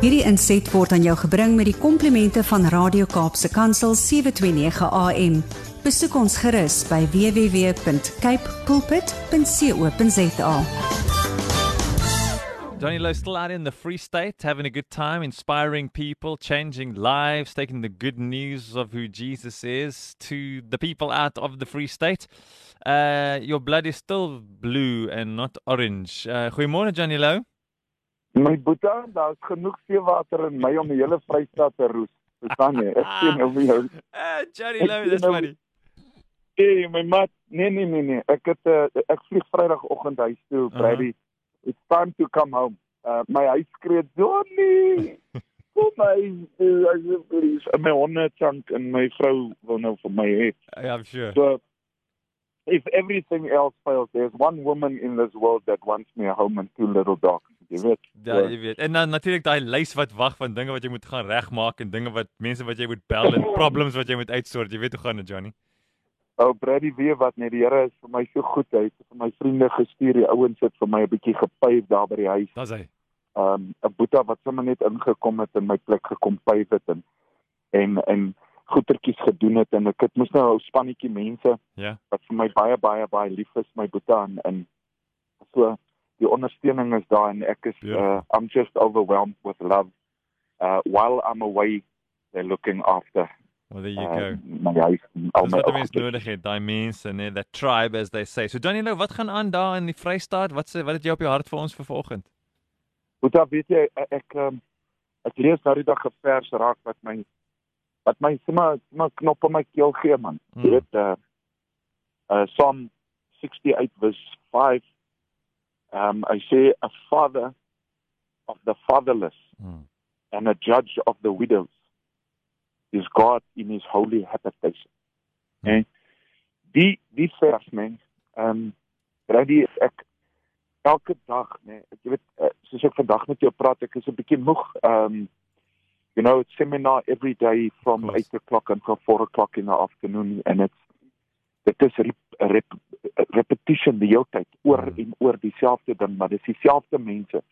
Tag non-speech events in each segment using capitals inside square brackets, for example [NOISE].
Hierdie inset word aan jou gebring met die komplimente van Radio Kaapse Kansel 729 AM. Besoek ons gerus by www.cape pulpit.co.za. Johnny Lowe still out in the Free State, having a good time, inspiring people, changing lives, taking the good news of who Jesus is to the people out of the Free State. Uh, your blood is still blue and not orange. Uh, goeiemôre Johnny Lowe. My boetie, daar's genoeg seewater in my om die hele Vrystaat te roes. Verstaan jy? Ek sien nou vir jou. Uh, [LAUGHS] Johnny Lowe, dis funny. Hey, my mat. Nee nee nee nee. Ek het uh, ek vlieg Vrydagoggend huis toe. Brady. It's time to come home. Uh, my huis skree Johnny. [LAUGHS] Kom my uh, asseblief. En my honde chunk en my vrou wil nou vir my hê. Yeah, I'm sure. So if everything else fails, there's one woman in this world that wants me a home and two little dogs. Jy weet. Ja, jy weet. En dan natuurlik daai lys wat wag van dinge wat jy moet gaan regmaak en dinge wat mense wat jy moet bel en problems wat jy moet uitsort. Jy weet hoe gaan dit, Johnny? Ou Brady weet wat net die Here is vir my so goed. Hy het vir my vriende gestuur. Die ouens het vir my 'n bietjie gepyf daar by die huis. Daar's hy. Um 'n boeta wat sommer net ingekom het in my plek gekom pyf het en en en goetertjies gedoen het en ek het mos nou 'n spannetjie mense Ja. wat vir my baie baie baie lief is, my boeta en, en so die ondersteuning is daar en ek is uh, Beautiful. I'm just overwhelmed with love. Uh while I'm away they're looking after Well, there you uh, go. en al Dis my wat 'n mens goedertjies. nodig het, daai mense, nee, that tribe as they say. So Johnny Lowe, wat gaan aan daar in die Vrystaat? Wat sê wat het jy op jou hart vir ons vir vanoggend? Boeta, weet jy ek ek, um, ek lees nou die dag 'n vers raak wat my wat my sommer sommer knop in my keel gee man. Mm. Jy weet uh uh Psalm 68 verse 5 um I say a father of the fatherless Mm. and a judge of the widows is God in his holy habitation. Hmm. En die die vers men um ready ek elke dag nê ek weet uh, soos ek vandag met jou praat ek is 'n bietjie moeg um you know it's seminar every day from Of course. 8 o'clock until 4 o'clock in the afternoon and it's dit is rep, rep, repetition die hele tyd oor Hmm. en oor dieselfde ding maar dis dieselfde mense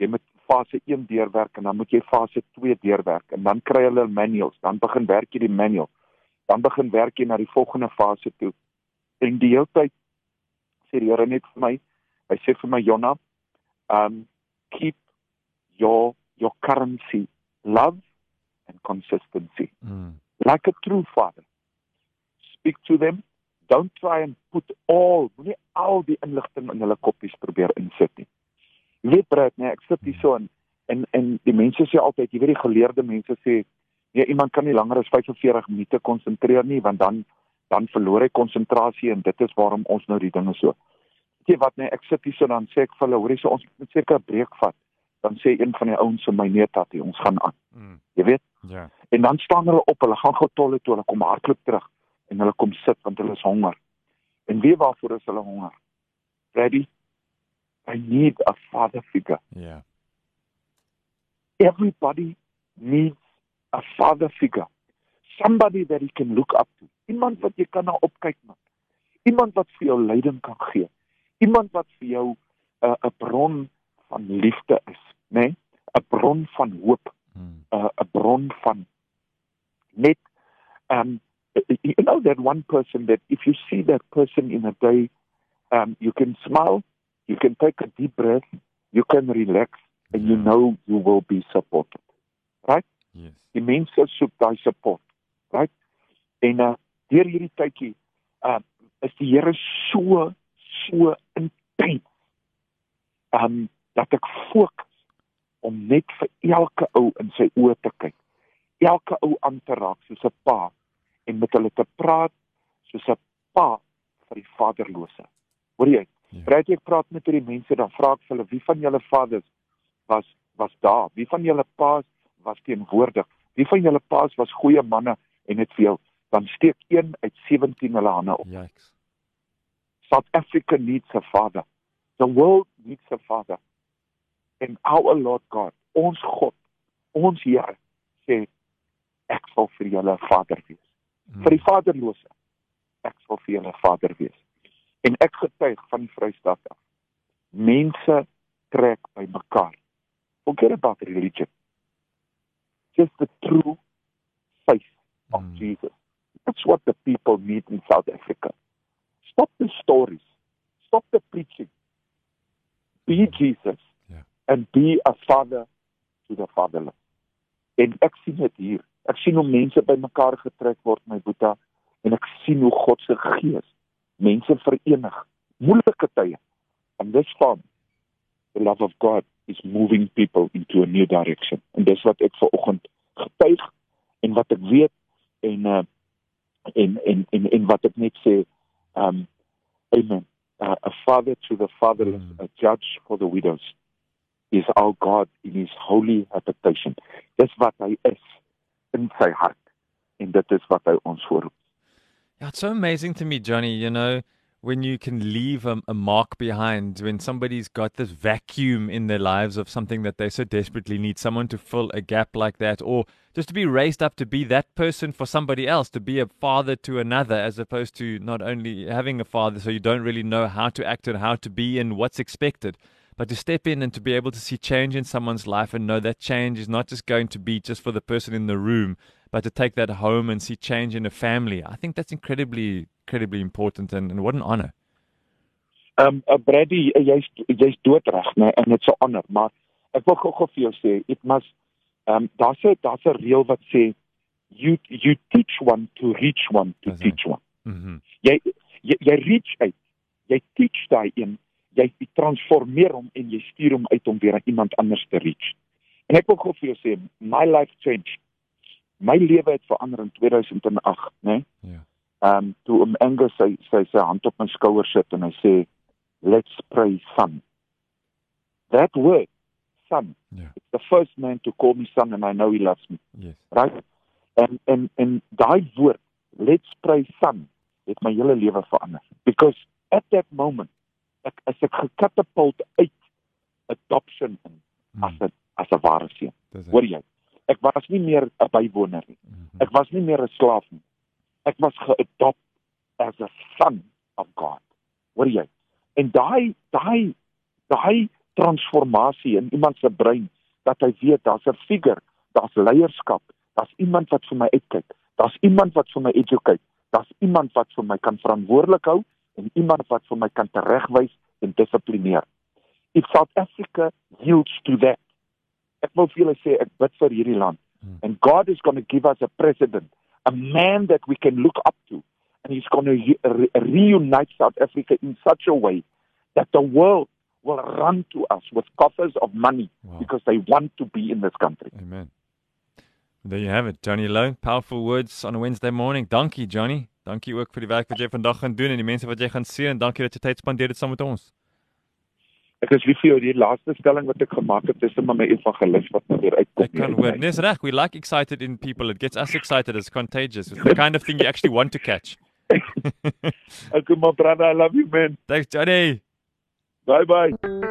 jy moet fase 1 deurwerk en dan moet jy fase 2 deurwerk en dan kry hulle manuals dan begin werk jy die manual dan begin werk jy na die volgende fase toe en die hele tyd sê die Here net vir my hy sê vir my Jonna um keep your your currency love and consistency Mm. like a true father. Speak to them. Don't try and put all, moenie al die inligting in hulle koppies probeer insit nie. Jy weet Brad, nee, ek sit hier so en en en die mense sê altyd, jy weet die geleerde mense sê, nee, iemand kan nie langer as 45 minute konsentreer nie want dan dan verloor hy konsentrasie en dit is waarom ons nou die dinge so. Weet jy wat nee, ek sit hier so dan sê ek vir hulle, hoorie so ons moet seker 'n breek vat. Dan sê een van die ouens vir my nee tatie, ons gaan aan. Mm. Jy weet Ja. En dan staan hulle op, hulle gaan gou toilet toe, hulle kom hardloop terug en hulle kom sit want hulle is honger. En weet waarvoor is hulle honger? Ready? I need a father figure. Ja. Everybody needs a father figure. Somebody that he can look up to. Iemand wat jy kan na opkyk man. Iemand wat vir jou leiding kan gee. Iemand wat vir jou 'n uh, 'n bron van liefde is, né? Nee? 'n bron van hoop. Mm. 'n 'n bron van net um you know that one person that if you see that person in a day um you can smile you can take a deep breath you can relax and you know you will be supported Yes. die mense soek daai support right? En uh deur hierdie tydjie uh is die Here so so intens um dat ek fokus om net vir elke ou in sy oë te kyk elke ou aan te raak soos 'n pa en met hulle te praat soos 'n pa vir die vaderlose. Hoor jy? Ja. Praat ek praat met hierdie mense dan vra ek vir hulle wie van julle vaders was was daar? Wie van julle paas was teenwoordig? Wie van julle paas was goeie manne en het veel? Dan steek een uit 17 hulle hande op. Yikes. South Africa needs a father. The world needs a father. And our Lord God ons God ons Here sê ek sal vir julle 'n vader wees. Vir die vaderlose ek sal vir julle vader wees en ek getuig van die Vrystaat af mense trek by mekaar forget about religion just the true faith of Mm. Jesus. That's what the people need in South Africa. Stop the stories. Stop the preaching. Be Jesus Yeah. and be a father to the fatherless. En ek sien dit hier. Ek sien hoe mense bymekaar getrek word, my boeta, en ek sien hoe God se gees mense verenig. Moeilike tye. And this farm, the love of God is moving people into a new direction. En dis wat ek vanoggend getuig en wat ek weet en uh en en en en wat ek net sê um amen uh, a father to the fatherless Mm. a judge for the widows is our God in his holy habitation dis wat hy is in sy hart en dit is wat hy ons voorroep Yeah, it's so amazing to me, Johnny, you know, when you can leave a, a mark behind, when somebody's got this vacuum in their lives of something that they so desperately need, someone to fill a gap like that, or just to be raised up to be that person for somebody else, to be a father to another, as opposed to not only having a father, so you don't really know how to act and how to be and what's expected. But to step in and to be able to see change in someone's life and know that change is not just going to be just for the person in the room, but to take that home and see change in a family. I think that's incredibly, incredibly important and, and what an honor. Um uh, Brady, uh, jy's jy's doodreg, né? En dit's 'n ander, maar ek wil gou-gou vir jou sê, it must um daar's 'n daar's 'n reël wat sê you you teach one to reach one to teach one. Mm-hmm. Jy, jy jy reach uit. Jy teach daai een, jy transformeer hom en jy stuur hom uit om weer aan iemand anders te reach. En ek wil gou vir jou sê, my life changed. My lewe het verander in 2008, né? Yeah. Ehm um, toe om Angus sy sy sy hand op my skouer sit en hy sê let's pray son. That word son, Yeah. it's the first man to call me son and I know he loves me, Yes. right? En en en daai woord let's pray son het my hele lewe verander because at that moment ek as ek gekatapult uit adoption in as Mm. 'n as 'n ware seun. Hoor jy? Ek was nie meer 'n bywoner nie. Mhm. Ek was nie meer 'n slaaf nie. Ek was geadopt as a son of God. Hoor jy? En daai daai daai transformasie in iemand se brein dat hy weet daar's 'n figuur, daar's leierskap, daar's iemand wat vir my uitkyk, daar's iemand wat vir my educate, daar's iemand wat vir my kan verantwoordelik hou en iemand wat vir my kan teregwys en dissiplineer. If South Africa yields to that, ek wil vir julle sê ek bid vir hierdie land Hmm. and God is going to give us a president, a man that we can look up to and he's going to re- reunite South Africa in such a way that the world will run to us with coffers of money Wow. because they want to be in this country. Amen. There you have it, Johnny Lowe. Powerful words on a Wednesday morning. Donkey, Johnny. Dankie ook vir die werk wat jy vandag gaan doen en die mense wat jy gaan sien en dankie dat jy tyd spandeer het saam met ons. Ek is lief vir jou die laaste stelling wat ek gemaak het is sommer my evangelis wat nou weer uitkom. Ek kan hoor. Dis reg. We like excited in people. It gets us excited. It's contagious. It's the kind of thing you actually want to catch. [LAUGHS] Okay, my brother, I love you man. Thanks, Johnny. Bye bye.